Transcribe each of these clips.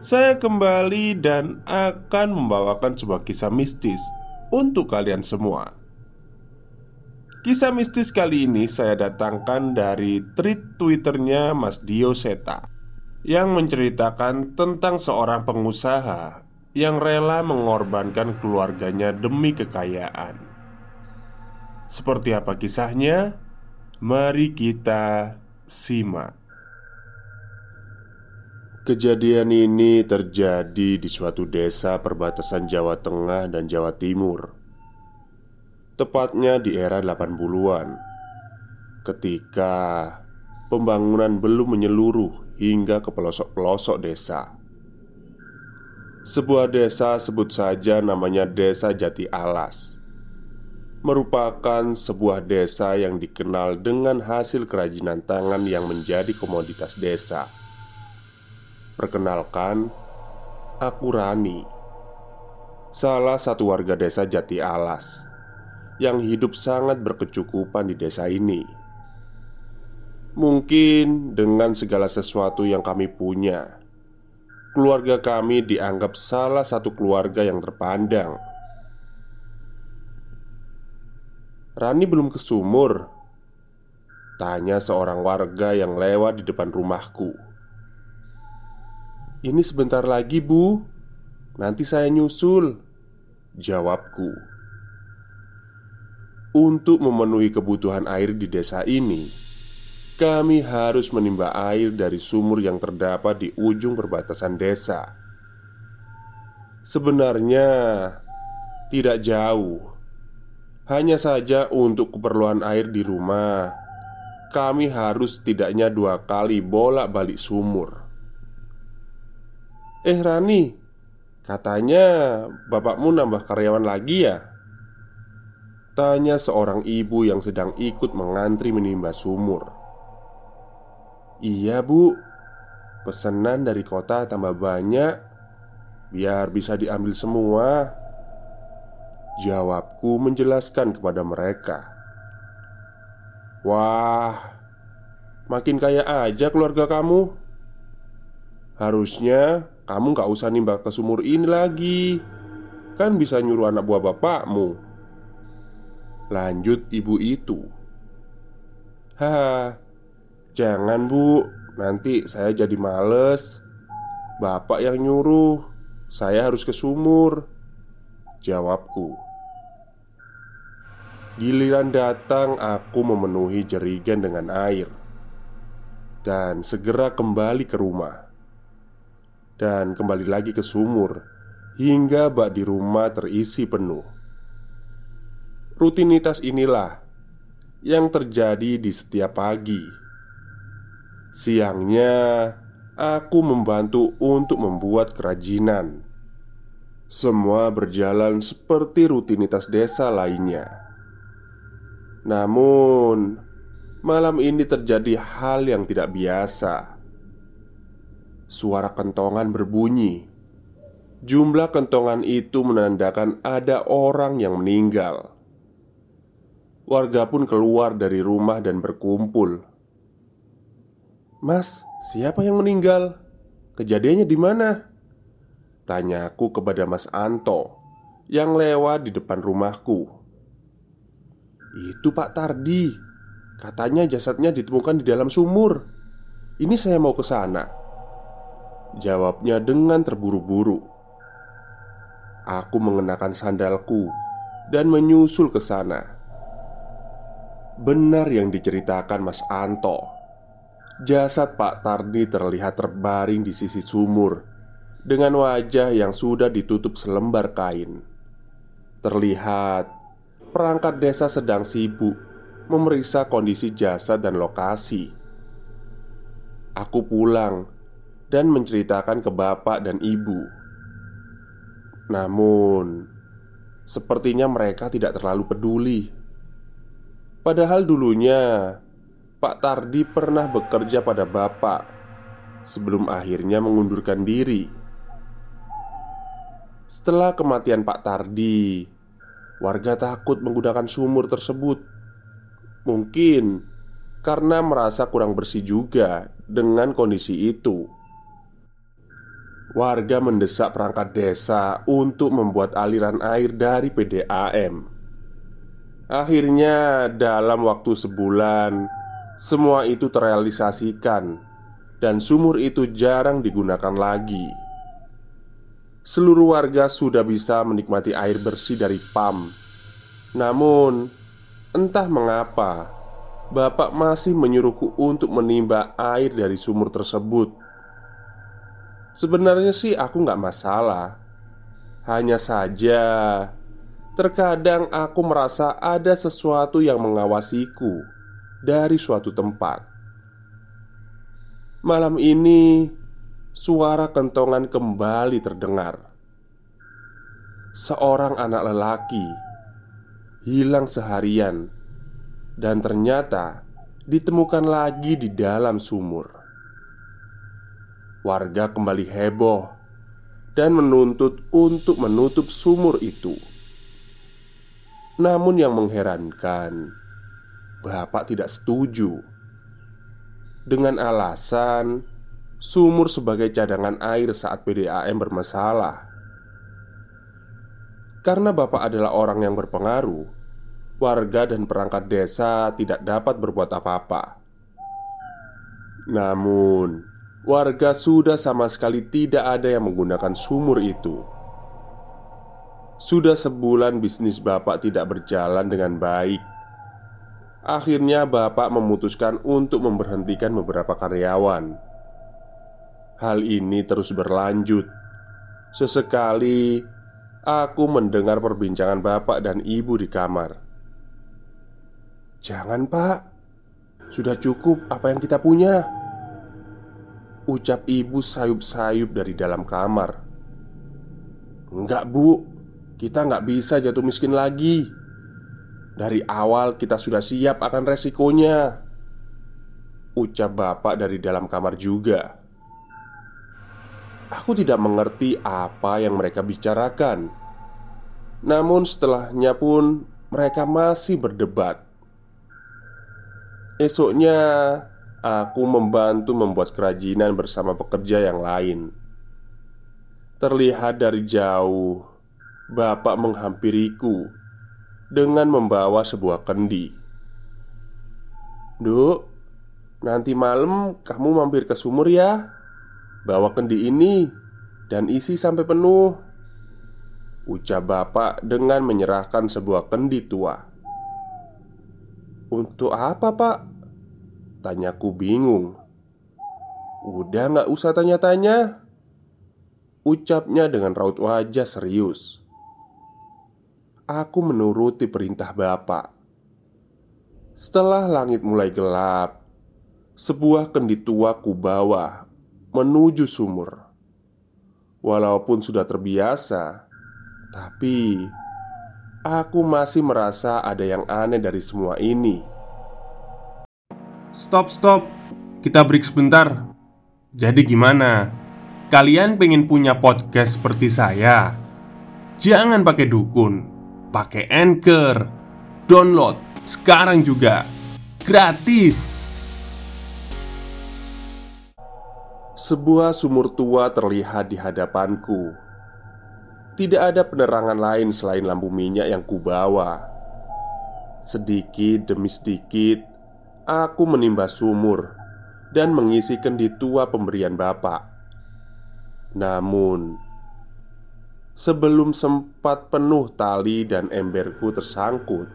saya kembali dan akan membawakan sebuah kisah mistis untuk kalian semua. Kisah mistis kali ini saya datangkan dari tweet Twitternya Mas Dio Seta yang menceritakan tentang seorang pengusaha yang rela mengorbankan keluarganya demi kekayaan. Seperti apa kisahnya? Mari kita simak. Kejadian ini terjadi di suatu desa perbatasan Jawa Tengah dan Jawa Timur. Tepatnya di era 80-an Ketika pembangunan belum menyeluruh hingga ke pelosok-pelosok desa. Sebuah desa sebut saja namanya Desa Jati Alas. Merupakan sebuah desa yang dikenal dengan hasil kerajinan tangan yang menjadi komoditas desa Perkenalkan, aku Rani Salah satu warga desa Jati Alas Yang hidup sangat berkecukupan di desa ini. Mungkin dengan segala sesuatu yang kami punya Keluarga kami dianggap salah satu keluarga yang terpandang. Rani belum ke sumur Tanya seorang warga yang lewat di depan rumahku ini sebentar lagi, Bu. Nanti saya nyusul. Jawabku. Untuk memenuhi kebutuhan air di desa ini, kami harus menimba air dari sumur yang terdapat di ujung perbatasan desa. Sebenarnya tidak jauh, hanya saja untuk keperluan air di rumah, kami harus setidaknya dua kali bolak-balik sumur. Eh Rani Katanya bapakmu nambah karyawan lagi ya? Tanya seorang ibu yang sedang ikut mengantri menimba sumur. Iya bu. Pesanan dari kota tambah banyak. Biar bisa diambil semua. Jawabku menjelaskan kepada mereka. Wah Makin kaya aja keluarga kamu. Harusnya kamu gak usah nimba ke sumur ini lagi. Kan bisa nyuruh anak buah bapakmu. Lanjut ibu itu. Haha Jangan bu. Nanti saya jadi males. Bapak yang nyuruh. Saya harus ke sumur. Jawabku. Giliran datang aku memenuhi jerigen dengan air. Dan segera kembali ke rumah dan kembali lagi ke sumur hingga bak di rumah terisi penuh. Rutinitas inilah yang terjadi di setiap pagi. Siangnya, aku membantu untuk membuat kerajinan. Semua berjalan seperti rutinitas desa lainnya. Namun, malam ini terjadi hal yang tidak biasa. Suara kentongan berbunyi. Jumlah kentongan itu menandakan ada orang yang meninggal. Warga pun keluar dari rumah dan berkumpul. "Mas, siapa yang meninggal? Kejadiannya di mana?" Tanyaku kepada Mas Anto yang lewat di depan rumahku. "Itu Pak Tardi. Katanya jasadnya ditemukan di dalam sumur. Ini saya mau ke sana." Jawabnya dengan terburu-buru. Aku mengenakan sandalku dan menyusul ke sana. Benar yang diceritakan Mas Anto Jasad Pak Tardi terlihat terbaring di sisi sumur Dengan wajah yang sudah ditutup selembar kain Terlihat perangkat desa sedang sibuk Memeriksa kondisi jasad dan lokasi Aku pulang dan menceritakan ke bapak dan ibu. Namun Sepertinya mereka tidak terlalu peduli. Padahal dulunya Pak Tardi pernah bekerja pada bapak Sebelum akhirnya mengundurkan diri. Setelah kematian Pak Tardi Warga takut menggunakan sumur tersebut. Mungkin karena merasa kurang bersih juga dengan kondisi itu Warga mendesak perangkat desa untuk membuat aliran air dari PDAM Akhirnya, dalam waktu sebulan, semua itu terrealisasikan, dan sumur itu jarang digunakan lagi. Seluruh warga sudah bisa menikmati air bersih dari PAM. Namun, entah mengapa Bapak masih menyuruhku untuk menimba air dari sumur tersebut. Sebenarnya sih aku nggak masalah, hanya saja Terkadang aku merasa ada sesuatu yang mengawasiku dari suatu tempat. Malam ini, suara kentongan kembali terdengar. Seorang anak lelaki hilang seharian dan ternyata ditemukan lagi di dalam sumur. Warga kembali heboh dan menuntut untuk menutup sumur itu. Namun yang mengherankan, Bapak tidak setuju dengan alasan sumur sebagai cadangan air saat PDAM bermasalah. Karena Bapak adalah orang yang berpengaruh, warga dan perangkat desa tidak dapat berbuat apa-apa. Namun, warga sudah sama sekali tidak ada yang menggunakan sumur itu. Sudah sebulan bisnis bapak tidak berjalan dengan baik. Akhirnya, bapak memutuskan untuk memberhentikan beberapa karyawan. Hal ini terus berlanjut. Sesekali aku mendengar perbincangan bapak dan ibu di kamar. "Jangan, Pak. Sudah cukup apa yang kita punya." Ucap ibu sayup-sayup dari dalam kamar. "Enggak, Bu. Kita nggak bisa jatuh miskin lagi. Dari awal kita sudah siap akan resikonya. Ucap bapak dari dalam kamar juga. Aku tidak mengerti apa yang mereka bicarakan. Namun setelahnya pun mereka masih berdebat. Esoknya aku membantu membuat kerajinan bersama pekerja yang lain Terlihat dari jauh Bapak menghampiriku dengan membawa sebuah kendi. "Duk, nanti malam kamu mampir ke sumur ya. Bawa kendi ini dan isi sampai penuh." Ucap bapak dengan menyerahkan sebuah kendi tua. "Untuk apa, Pak?" Tanyaku bingung. "Udah nggak usah tanya-tanya." Ucapnya dengan raut wajah serius. Aku menuruti perintah Bapak. Setelah langit mulai gelap, sebuah kendi tua bawa menuju sumur. Walaupun sudah terbiasa, tapi aku masih merasa ada yang aneh dari semua ini. Stop, stop. Kita break sebentar. Jadi gimana? Kalian pengen punya podcast seperti saya? Jangan pakai dukun, pakai Anchor. Download sekarang juga. Gratis. Sebuah sumur tua terlihat di hadapanku. Tidak ada penerangan lain selain lampu minyak yang kubawa. Sedikit demi sedikit, aku menimba sumur dan mengisi kendi tua pemberian bapak. Namun, sebelum sempat penuh tali dan emberku tersangkut,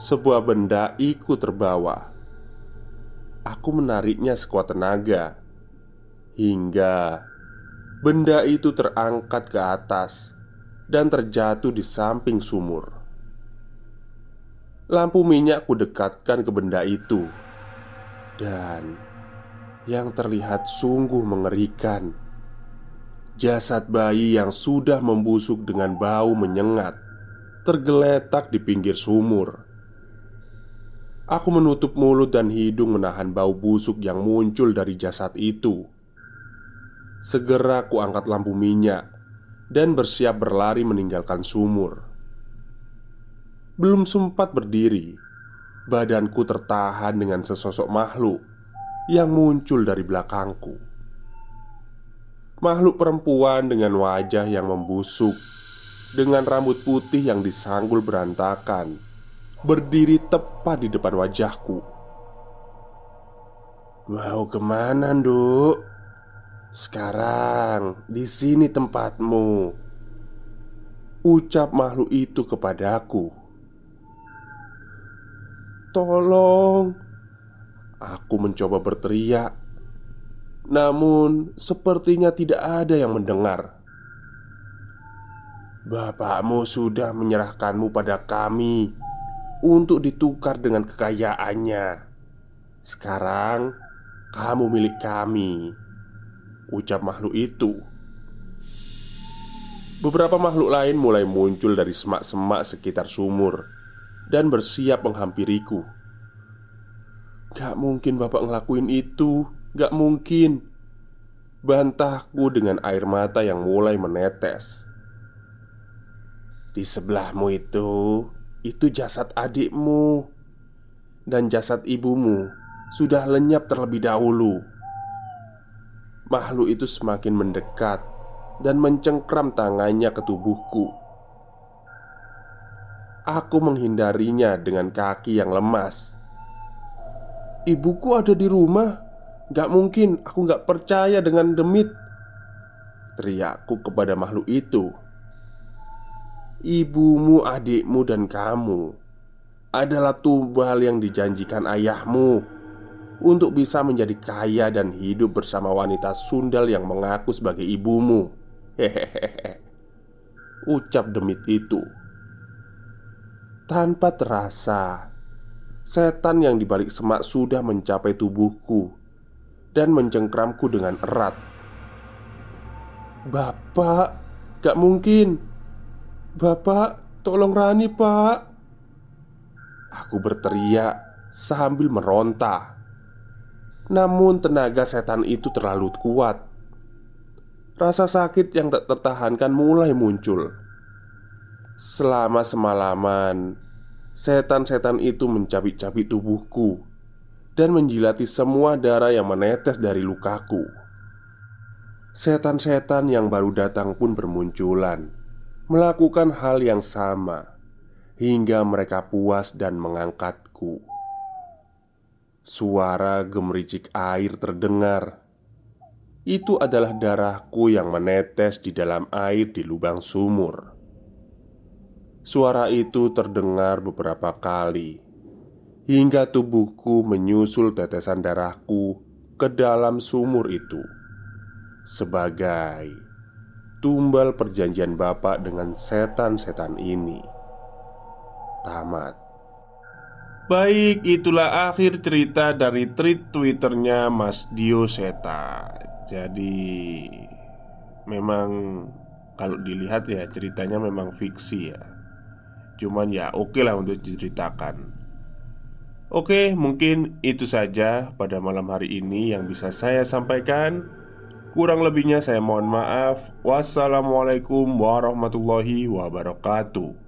sebuah benda ikut terbawa. Aku menariknya sekuat tenaga hingga benda itu terangkat ke atas dan terjatuh di samping sumur. Lampu minyak kudekatkan ke benda itu, dan yang terlihat sungguh mengerikan. Jasad bayi yang sudah membusuk dengan bau menyengat tergeletak di pinggir sumur. Aku menutup mulut dan hidung menahan bau busuk yang muncul dari jasad itu. Segera ku angkat lampu minyak dan bersiap berlari meninggalkan sumur. Belum sempat berdiri, badanku tertahan dengan sesosok makhluk yang muncul dari belakangku. Makhluk perempuan dengan wajah yang membusuk, dengan rambut putih yang disanggul berantakan, berdiri tepat di depan wajahku. "Mau ke mana, Nduk?" "Sekarang di sini tempatmu," ucap makhluk itu kepadaku. "Tolong!" Aku mencoba berteriak, namun sepertinya tidak ada yang mendengar. Bapakmu sudah menyerahkanmu pada kami untuk ditukar dengan kekayaannya. Sekarang kamu milik kami, ucap makhluk itu. Beberapa makhluk lain mulai muncul dari semak-semak sekitar sumur dan bersiap menghampiriku. Gak mungkin bapak ngelakuin itu. Gak mungkin. Bantahku dengan air mata yang mulai menetes. Di sebelahmu itu Itu jasad adikmu. Dan jasad ibumu Sudah lenyap terlebih dahulu. Makhluk itu semakin mendekat Dan mencengkram tangannya ke tubuhku Aku menghindarinya dengan kaki yang lemas. Ibuku ada di rumah. Gak mungkin aku gak percaya dengan demit. Teriakku kepada makhluk itu. Ibumu, adikmu, dan kamu Adalah tumbal yang dijanjikan ayahmu Untuk bisa menjadi kaya dan hidup bersama wanita sundal yang mengaku sebagai ibumu. Hehehe. Ucap demit itu Tanpa terasa Setan yang dibalik semak sudah mencapai tubuhku dan mencengkramku dengan erat. "Bapak, gak mungkin! Bapak, tolong Rani, Pak!" Aku berteriak sambil meronta. Namun, tenaga setan itu terlalu kuat. Rasa sakit yang tak tertahankan mulai muncul. Selama semalaman, Setan-setan itu mencabik-cabik tubuhku dan menjilati semua darah yang menetes dari lukaku. Setan-setan yang baru datang pun bermunculan, melakukan hal yang sama hingga mereka puas dan mengangkatku. Suara gemericik air terdengar. Itu adalah darahku yang menetes di dalam air di lubang sumur. Suara itu terdengar beberapa kali hingga tubuhku menyusul tetesan darahku ke dalam sumur itu sebagai tumbal perjanjian Bapak dengan setan-setan ini. Tamat. Baik, itulah akhir cerita dari tweet Twitternya Mas Dio Seta. Jadi, memang kalau dilihat ya ceritanya memang fiksi ya Cuman ya oke lah untuk diceritakan Oke, mungkin itu saja pada malam hari ini yang bisa saya sampaikan. Kurang lebihnya saya mohon maaf. Wassalamualaikum warahmatullahi wabarakatuh.